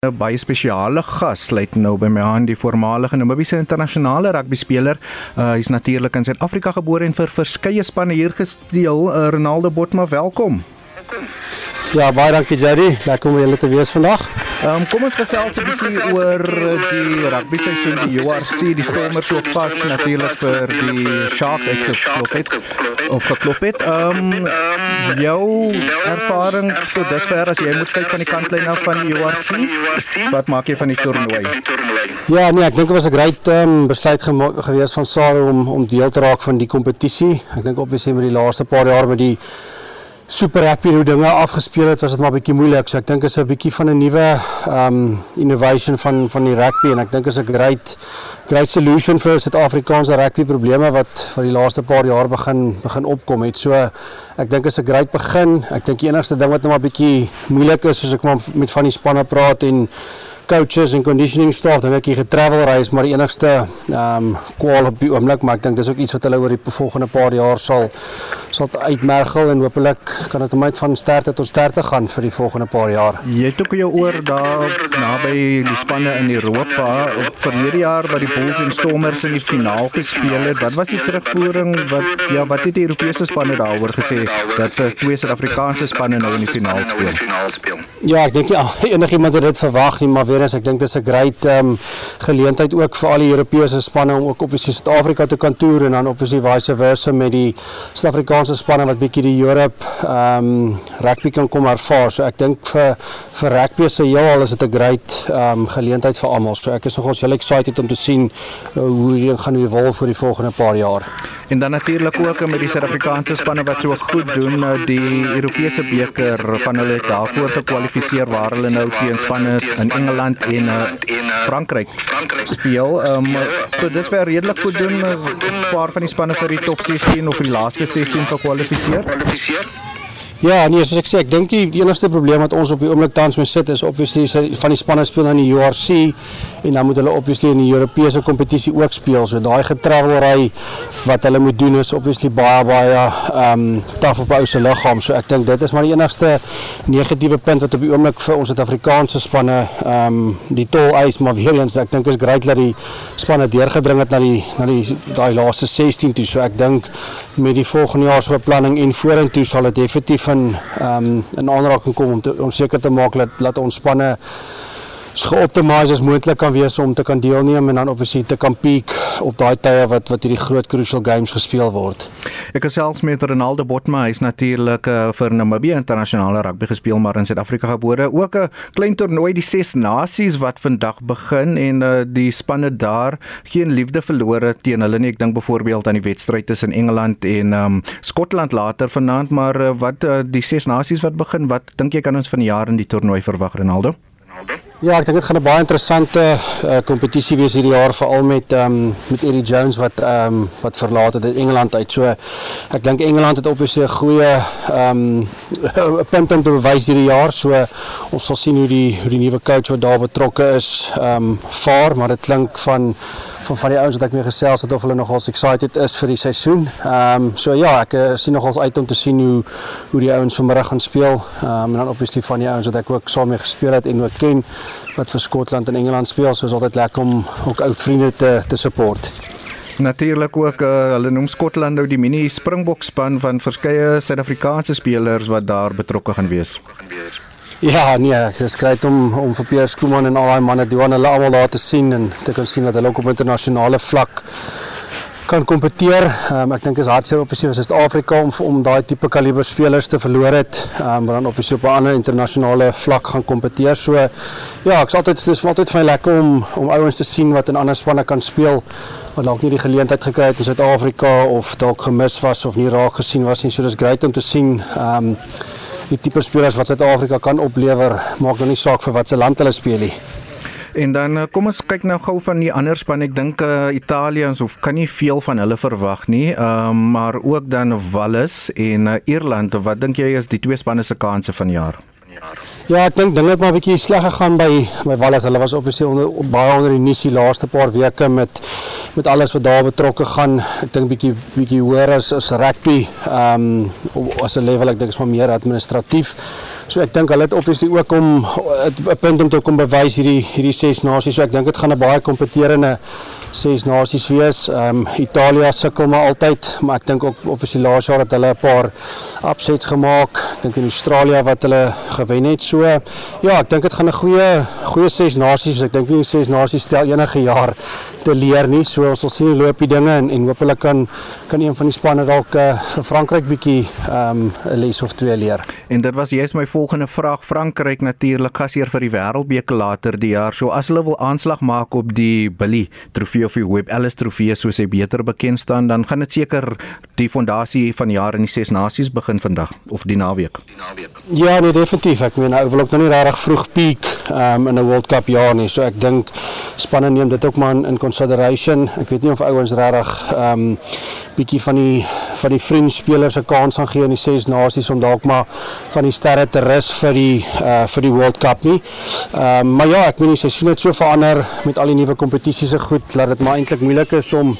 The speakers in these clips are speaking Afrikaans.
'n baie spesiale gas sluit nou by my aan die voormalige Namibiese internasionale rugby speler. Uh, hy's natuurlik in Suid-Afrika gebore en vir verskeie spanne hier gesteel. Uh, Ronaldo Botma, welkom. Ja, baie dankie Jerry. Lekker om julle te wees vandag. Um, kom ons gesels 'n bietjie oor die rugby seisoen die URC, die Stormers loop pas natuurlik vir die Sharks ek geklop het of geklop het. Um, jou ervaring so dusver as jy moet kyk van die kantlyn af van die URC. Wat maak jy van die toernooi? Ja, nee, ek dink dit was 'n great um, besluit gewees van Sarah om om deel te raak van die kompetisie. Ek dink obviously met die laaste paar jaar met die super rugby hoe dinge afgespeel het, was dit maar bietjie moeilik. So ek dink is 'n bietjie van 'n nuwe um innovation van van die rugby en ek dink is 'n great great solution vir Suid-Afrikaanse rugby probleme wat vir die laaste paar jaar begin begin opkom het. So ek dink is 'n great begin. Ek dink die enigste ding wat nou maar bietjie moeilik is as ek maar met van die spanne praat en coaches en conditioning staff dan ek hier getravel reis maar die enigste ehm um, kwal op die oomblik maar ek dink dis ook iets wat hulle oor die volgende paar jaar sal sal uitmergel en hopelik kan dit omtrent van sterkte tot sterkte gaan vir die volgende paar jaar. Jy het ook jou oor daar naby die spanne in Europa op verlede jaar wat die Bulls en Stormers in die finaal gespeel het. Wat was die terugvoering wat ja wat het die Europese spanne daaroor gesê dat twee Suid-Afrikaanse spanne nou in die finaal speel? Ja, ek dink ja, enigiemand het dit verwag nie, maar weer eens ek dink dis 'n great ehm um, geleentheid ook vir al die Europese spanne om ook op die Suid-Afrika te kan toer en dan op die vice versa met die Suid-Afrika Suid-Afrikaanse spanne wat bietjie die Europe ehm um, rugby kan kom ervaar. So ek dink vir vir rugby se heelal is dit 'n great ehm um, geleentheid vir almal. So ek is nogals heel excited om te sien uh, hoe dit gaan evolve vir die volgende paar jaar. En dan natuurlik ook met die Suid-Afrikaanse spanne wat so goed doen, nou die Europese beker van hulle daarvoor gekwalifiseer waar hulle nou teen spanne in Engeland en uh, Frankryk speel. Ehm um, so dit was redelik goed doen 'n paar van die spanne vir die top 16 of die laaste 16 gekwalifiseer. Ja, nee, soos ek sê, ek dink die enigste probleem wat ons op die oomblik tans mee sit is obviously van die spanne speel nou in die URC en dan moet hulle obviously in die Europese kompetisie ook speel. So daai getravelry wat hulle moet doen is obviously baie baie ehm um, taaf op ou se liggaam. So ek dink dit is maar die enigste negatiewe punt wat op die oomblik vir ons Suid-Afrikaanse spanne ehm um, die tol eis, maar weer eens ek dink is great dat die spanne deurgedring het na die na die daai laaste 16 toe. So ek dink met die volgende jaar se beplanning en vorentoe sal dit definitief van ehm um, in aanraking kom om te, om seker te maak dat dat ons spanne geoptimaliseer as moontlik kan wees om te kan deelneem en dan obviously te kan peak op daai tye wat wat hierdie groot crucial games gespeel word. Ek gesels met Ronaldo Botma, hy's natuurlik uh, vir Namibia internasionale rugby gespeel maar in Suid-Afrika gebore. Ook 'n klein toernooi die Ses Nasies wat vandag begin en uh, die spanne daar geen liefde verlore teen hulle nie. Ek dink byvoorbeeld aan die wedstryd tussen Engeland en um, Skotland later vanaand, maar uh, wat uh, die Ses Nasies wat begin, wat dink jy kan ons van die jaar in die toernooi verwag Ronaldo? Ronaldo Ja, ek dink dit gaan 'n baie interessante uh, kompetisie wees hierdie jaar veral met ehm um, met Eddie Jones wat ehm um, wat verlaat het uit Engeland uit. So ek dink Engeland het obviously 'n goeie ehm um, punt om te bewys hierdie jaar. So ons sal sien hoe die hoe die nuwe coach wat daar betrokke is ehm um, vaar, maar dit klink van van van die ouens wat ek mee gesels het of hulle nogals excited is vir die seisoen. Ehm um, so ja, ek uh, sien nogals uit om te sien hoe hoe die ouens vanmiddag gaan speel. Ehm um, en dan obviously van die ouens wat ek ook saam mee gespeel het en ook ken wat vir Skotland en Engeland speel, so is altyd lekker om ook oud vriende te te support. Natuurlik ook uh, hulle noem Skotland nou die mini Springbok span van verskeie Suid-Afrikaanse spelers wat daar betrokke gaan wees. Ja, nee, ek is grait om om vir Pierre Skooman en al daai manne die hulle almal daar te sien en te kan sien dat hulle ook op internasionale vlak kan kompeteer. Um, ek dink is hartseer op vir Suid-Afrika om om daai tipe kaliber spelers te verloor het. Um, maar dan op op 'n ander internasionale vlak gaan kompeteer. So ja, ek's altyd dis altyd vir my lekker om om ouens te sien wat in ander spanne kan speel wat dalk nie die geleentheid gekry het in Suid-Afrika of dalk gemis was of nie raak gesien was nie. So dis great om te sien. Ehm um, die tipe spelers wat Suid-Afrika kan oplewer, maak nou nie saak vir watter land hulle speel nie. En dan eh, kom ons kyk nou gou van die ander span. Ek dink uh, Italië ons hoef kan nie veel van hulle verwag nie. Ehm uh, maar ook dan Wallis en uh, Ierland. Wat dink jy is die twee spanne se kansse van jaar? Ja, ek dink dinge het maar 'n bietjie sleg gegaan by by Wallis. Hulle was obviously onder baie onder die nuus die laaste paar weke met met alles wat daar betrokke gaan. Ek dink bietjie bietjie hoër as as rugby. Ehm um, as 'n level ek dink is maar meer administratief. So ek dink hulle het obviously ook om 'n punt om te kom bewys hierdie hierdie ses nasies. So ek dink dit gaan 'n baie kompeterende ses nasies wees. Ehm um, Italië sukkel maar altyd, maar ek dink ook obviously laas jaar het hulle 'n paar upsets gemaak. Ek dink in Australië wat hulle gewen het. So ja, ek dink dit gaan 'n goeie goeie ses nasies. Ek dink nie ses nasies stel enige jaar te leer nie. So ons sal sien hoe loop die dinge en en hoop hulle kan kan een van die spanne dalk uh, vir Frankryk bietjie ehm um, 'n les of twee leer. En dit was juist my volgende vraag. Frankryk natuurlik gasheer vir die Wêreldbeker later die jaar. So as hulle wil aanslag maak op die Billy trofee of die Webb Ellis trofee soos hy beter bekend staan, dan gaan dit seker die fondasie van die jaar in die Ses Nasies begin vandag of die naweek. Die naweek. Ja, nee definitief. Ek meen nou wil ek nog nie regtig vroeg ehm um, in 'n World Cup jaar nie. So ek dink spanne neem dit ook maar in, in consideration. Ek weet nie of ouens regtig ehm um, bietjie van die van die vriend spelers 'n kans gaan gee in die ses nasies om dalk maar van die sterre te rus vir die uh vir die World Cup nie. Ehm um, maar ja, ek die seisoen het so verander met al die nuwe kompetisies se goed dat dit maar eintlik moeilik is om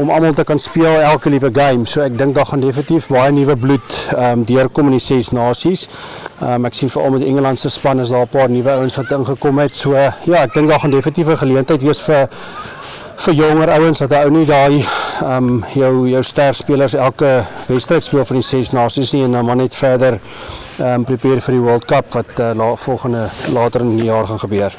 om almal te kan speel elke liewe game. So ek dink daar gaan definitief baie nuwe bloed ehm um, deurkom in die ses nasies. Ehm um, ek sien veral met Engeland se span is daar 'n paar nuwe ouens wat ingekom het. So ja, ek dink daar gaan definitief 'n geleentheid wees vir vir jonger ouens dat hy ou nie daai ehm um, jou jou ster spelers elke wedstryd speel van die ses nasies nie en dan maar net verder ehm um, prepare vir die World Cup wat uh, la, volgende later in die jaar gaan gebeur.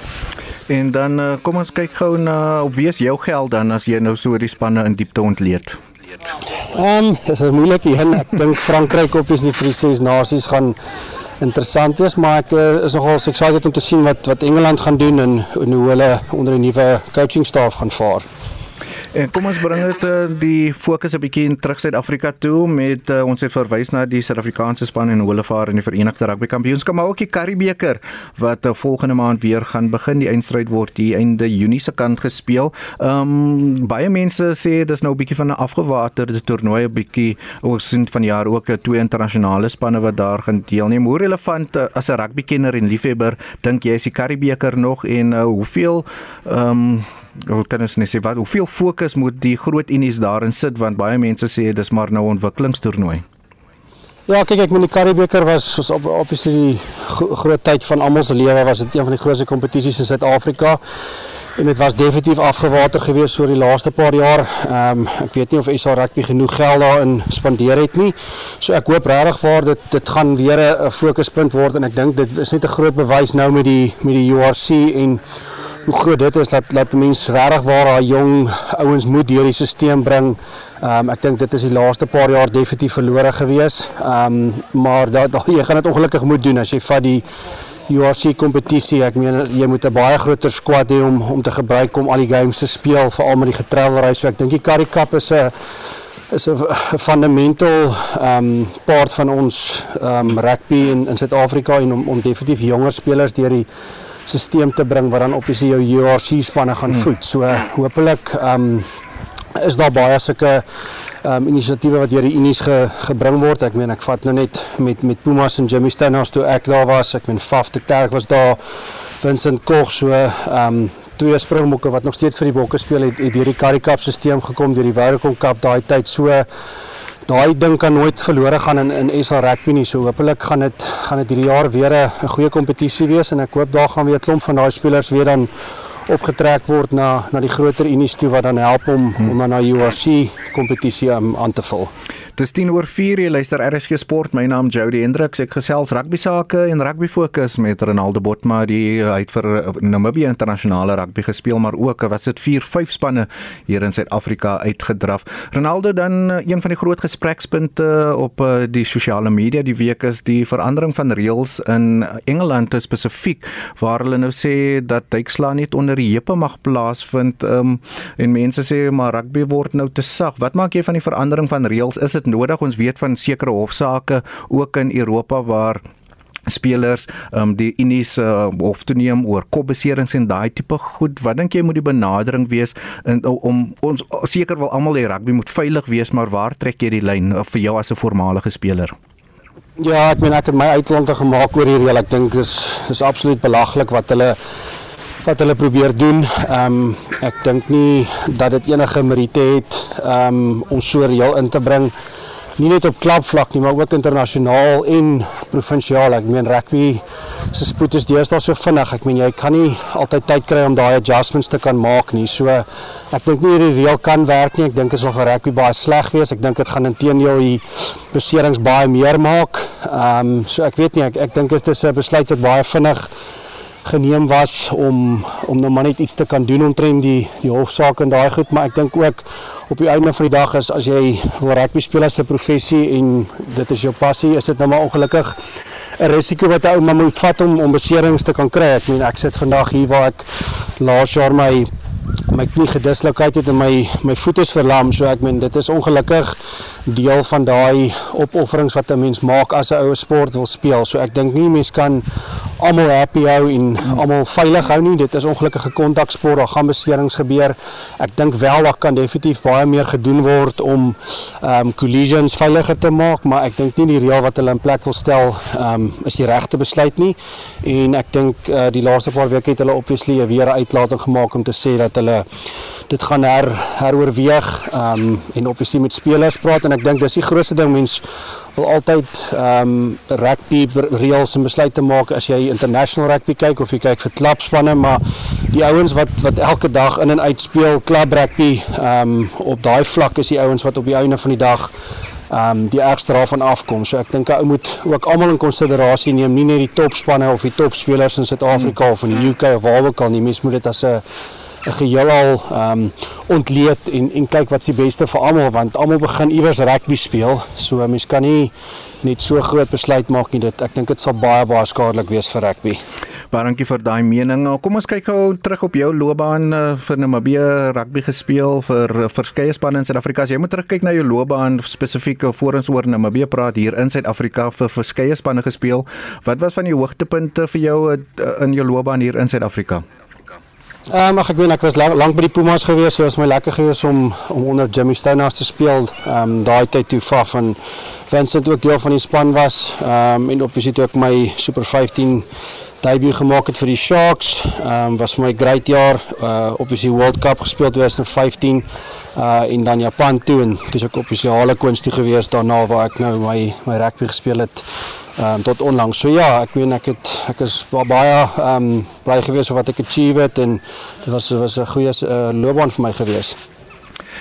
En dan uh, kom ons kyk gou na op wie is jou geld dan as jy nou so die spanne in diepte ontleed. Ehm um, dis 'n moeilike een. Ek dink Frankryk op is die vir die ses nasies gaan interessant wees, maar ek uh, is nogal excited om te sien wat wat Engeland gaan doen en, en hoe hulle onder die nuwe coaching staf gaan vaar. En kom ons bring dit uh, die fokus 'n bietjie terug Suid-Afrika toe met uh, ons het verwys na die Suid-Afrikaanse span en hulle vaar in die Verenigde Rugby Kampioenskap, maar ook die Karibebeker wat uh, volgende maand weer gaan begin. Die eindstryd word hier einde Junie se kant gespeel. Ehm um, baie mense sê dis nou 'n bietjie van 'n afgewaterde toernooi, 'n bietjie ook sien van jaar ook twee internasionale spanne wat daar gaan deelneem. Hoe relevant uh, as 'n rugbykenner en liefhebber dink jy is die Karibebeker nog en uh, hoeveel ehm um, Kan ons net sê wat hoeveel fokus moet die groot unies daarin sit want baie mense sê dis maar nou 'n ontwikkelingstoernooi. Ja, kyk ek met die Karibebeker was was obviously die groot tyd van almal se lewe was dit een van die grootste kompetisies in Suid-Afrika. En dit was definitief afgewater geweest oor die laaste paar jaar. Ehm um, ek weet nie of SA Rugby genoeg geld daarin spandeer het nie. So ek hoop regtig waar dit dit gaan weer 'n fokuspunt word en ek dink dit is net 'n groot bewys nou met die met die URC en hoe groot dit is dat dat mense regtig waar daai jong ouens moet deur die stelsel bring. Ehm um, ek dink dit is die laaste paar jaar definitief verlore gewees. Ehm um, maar dat jy gaan dit ongelukkig moet doen as jy vat die URC kompetisie. Ek meen jy moet 'n baie groter squad hê om om te gebruik om al die games te speel veral met die getravelry. So ek dink die Currie Cup is 'n is 'n fundamental ehm um, part van ons ehm um, rugby in in Suid-Afrika en om om definitief jonger spelers deur die stelsel te bring wat dan obviously jou URC spanne gaan hmm. voed. So hopelik ehm um, is daar baie sulke ehm um, inisiatiewe wat deur die Unies ge, gebring word. Ek meen ek vat nou net met met Pumas en Jimmy Stenhouse toe ek daar was. Ek meen Faf de Klerk was daar. Vincent Koch so ehm um, twee springbokke wat nog steeds vir die bokke speel het, het deur die Currie Cup stelsel gekom deur die Vodacom Cup daai tyd so daai ding kan nooit verlore gaan in in SA rugby nie. So hopelik gaan dit gaan dit hierdie jaar weer 'n goeie kompetisie wees en ek hoop daar gaan weer 'n klomp van daai spelers weer dan opgetrek word na na die groter unies toe wat dan help om hmm. om dan na URC kompetisie um, aan te vul. Dis 10 oor 4 jy luister RSG Sport. My naam Jody Hendriks. Ek gesels rugby sake en rugby fokus met Ronaldo Botma die uit vir eh, Namibia internasionale rugby gespeel, maar ook was dit 4 5 spanne hier in Suid-Afrika uitgedraf. Ronaldo dan eh, een van die groot gesprekspunte op eh, die sosiale media die week is die verandering van reëls in Engeland spesifiek waar hulle nou sê dat duikslaan nie onder die heupe mag plaasvind um, en mense sê maar rugby word nou te sag. Wat maak jy van die verandering van reëls? Is dit nodig. Ons weet van sekere hofsaake ook in Europa waar spelers um die unies uh, hof toe neem oor kopbeserings en daai tipe goed. Wat dink jy moet die benadering wees in om ons seker wil almal hê rugby moet veilig wees, maar waar trek jy die lyn uh, vir jou as 'n voormalige speler? Ja, ek meen ek het my uitlande gemaak oor hierdie. Ek dink dis dis absoluut belaglik wat hulle wat hulle probeer doen. Ehm um, ek dink nie dat dit enige meriete het ehm um, om so reël in te bring nie net op klubvlak nie, maar ook internasionaal en provinsiaal. Ek meen rugby se spoed is deesdae so vinnig. Ek meen jy kan nie altyd tyd kry om daai adjustments te kan maak nie. So ek dink nie hierdie reël kan werk nie. Ek dink dit sal vir rugby baie sleg wees. Ek dink dit gaan intedeel die beserings baie meer maak. Ehm um, so ek weet nie ek ek dink dit is 'n besluit wat baie vinnig geneem was om om nou maar net iets te kan doen omtrent die die hofsaak en daai goed, maar ek dink ook op die einde van die dag is as jy wil rugby speel as 'n professie en dit is jou passie, is dit nou maar ongelukkig 'n risiko wat 'n ou maar moet vat om om beserings te kan kry. Ek meen ek sit vandag hier waar ek laas jaar my my knie gedislokeer het en my my voet is verlam, so ek meen dit is ongelukkig deel van daai opofferings wat 'n mens maak as 'n oue sport wil speel. So ek dink nie mens kan almal happy hou en almal veilig hou nie. Dit is ongelukkige kontaksport, daar gaan beserings gebeur. Ek dink wel daar kan definitief baie meer gedoen word om ehm um, collisions veiliger te maak, maar ek dink nie die reël wat hulle in plek wil stel ehm um, is die regte besluit nie. En ek dink uh, die laaste paar weke het hulle obviously weer 'n uitlating gemaak om te sê dat hulle dit gaan her heroorweeg ehm um, en obviously met spelers praat en ek dink dis die grootste ding mens wil altyd ehm um, rugby reëls en besluite maak as jy international rugby kyk of jy kyk vir klubspanne maar die ouens wat wat elke dag in en uit speel klub rugby ehm um, op daai vlak is die ouens wat op die einde van die dag ehm um, die ergste daarvan afkom. So ek dink 'n ou moet ook almal in konsiderasie neem, nie net die topspanne of die topspelers in Suid-Afrika hmm. of in die UK of waar ook al nie. Mens moet dit as 'n geheelal ehm um, ontleed en en kyk wat's die beste vir almal want almal begin iewers rugby speel. So mens kan nie net so groot besluit maak nie. Dit ek dink dit sal baie baie skadelik wees vir rugby. Baie dankie vir daai mening. Kom ons kyk gou terug op jou loopbaan uh, vir Namibië rugby gespeel vir verskeie spanne in Suid-Afrika. Jy moet terugkyk na jou loopbaan spesifiek voor ons oor Namibië praat hier in Suid-Afrika vir verskeie spanne gespeel. Wat was van die hoogtepunte vir jou uh, in jou loopbaan hier in Suid-Afrika? Ehm um, ek weet ek was lank, lank by die Pumas gewees, so was my lekker gewees om om onder Jimmy Stonehouse te speel. Ehm um, daai tyd toe Faf en Vincent ook deel van die span was. Ehm um, en obviously toe ek my Super 15 debut gemaak het vir die Sharks. Ehm um, was my great jaar. Uh obviously World Cup gespeel 2015 uh in dan Japan toe en dis ek op spesiale koens toe gewees daarna waar ek nou my my rugby gespeel het ehm um, tot onlangs. So ja, ek weet ek het ek is baie ehm um, bly gewees oor wat ek achieve het en dit was was 'n goeie uh, loopbaan vir my gewees.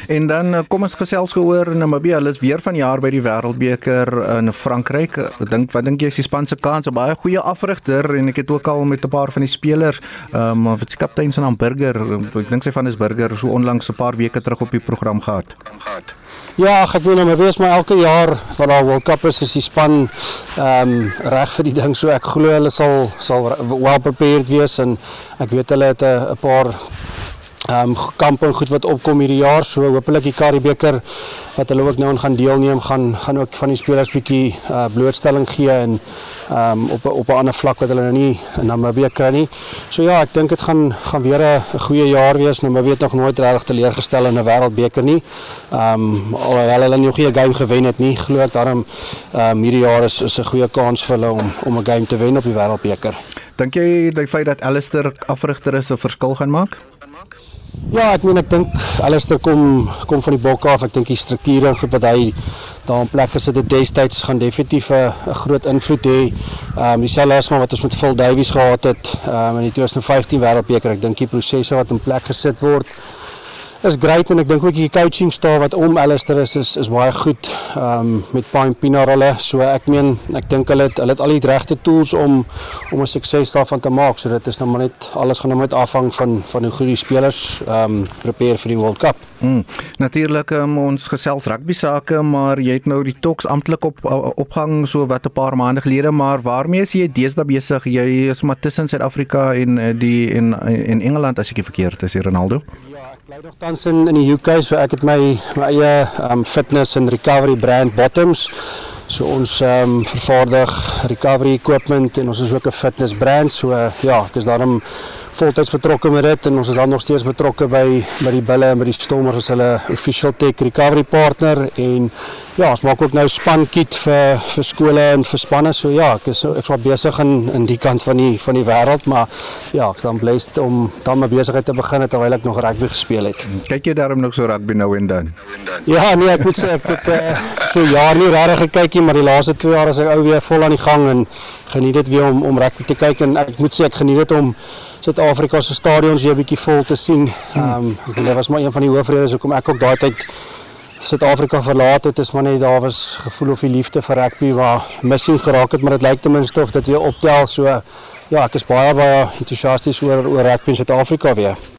En dan uh, kom ons gesels gehoor Namibia, hulle is weer van jaar by die Wêreldbeker in Frankryk. Ek dink wat dink jy is die span se kans? 'n Baie goeie afrigter en ek het ook al met 'n paar van die spelers, ehm um, wat se kaptein se naam Burger, ek dink sy van is Burger, so onlangs 'n paar weke terug op die program gehad. gehad. Ja, ek weet nou maar wees maar elke jaar van daar World Cup is, is die span ehm um, reg vir die ding so ek glo hulle sal sal well prepared wees en ek weet hulle het 'n paar um, kampe en goed wat opkom hierdie jaar so hopelik die Karibeker wat hulle ook nou aan gaan deelneem gaan gaan ook van die spelers bietjie uh, blootstelling gee en ehm um, op op 'n ander vlak wat hulle nou nie in Namibië kry nie. So ja, ek dink dit gaan gaan weer 'n goeie jaar wees. Maar weet nog nooit regtig teleurgestel in 'n wêreldbeker nie. Ehm um, alhoewel hulle nog nie 'n game gewen het nie, glo ek daarom ehm um, hierdie jaar is is 'n goeie kans vir hulle om om 'n game te wen op die wêreldbeker. Dink jy die feit dat Alistair afrigter is 'n verskil gaan maak? Ja, ek meen ek dink Alistair kom kom van die bok af. Ek dink die strukture en goed wat hy daar in plek gesit het destyds gaan definitief 'n groot invloed hê. Ehm um, dieselfde as wat ons met Phil Davies gehad het um, in die 2015 Wêreldbeker. Ek dink die prosesse wat in plek gesit word is great en ek dink ook die coaching staf wat om Alistair is is, is baie goed um, met Pine Pina hulle. So ek meen ek dink hulle het hulle het al die regte tools om om 'n sukses daarvan te maak. So dit is nou maar net alles gaan nou net afhang van van hoe goed die spelers ehm um, prepare vir die World Cup. Mm. Natuurlik um, ons gesels rugby sake, maar jy het nou die talks amptelik op opgang so wat 'n paar maande gelede, maar waarmee is jy deesdae besig? Jy is maar tussen Suid-Afrika en eh, die en en Engeland as ek nie verkeerd is, Ronaldo. Bly nog tans in in die UK so ek het my my eie um fitness and recovery brand Bottoms. So ons um vervaardig recovery equipment en ons is ook 'n fitness brand. So uh, ja, ek is daarom voltyds betrokke met dit en ons is dan nog steeds betrokke by by die bulle en by die stormers as hulle official tech recovery partner en ja, ons maak ook nou spankit vir vir skole en vir spanne. So ja, ek is ek's wel besig in in die kant van die van die wêreld, maar ja, ek's dan bly om dan my besigheid te begin terwyl ek nog rugby gespeel het. Kyk jy daarom nog so rugby nou en dan? Ja, nee, ek moet sê ek het uh, so jaar nie regtig gekyk nie, maar die laaste 2 jaar is ek ou weer vol aan die gang en geniet dit weer om om rugby te kyk en ek moet sê ek geniet dit om Suid-Afrika se stadions weer 'n bietjie vol te sien. Ehm um, ek dink dit was maar een van die hoofredes hoekom ek ook daai tyd Suid-Afrika verlaat het. Is maar net daar was gevoel of die liefde vir rugby waar missie geraak het, maar dit lyk ten minste of dit weer optel. So ja, ek is baie baie entoesiasties oor oor rugby in Suid-Afrika weer.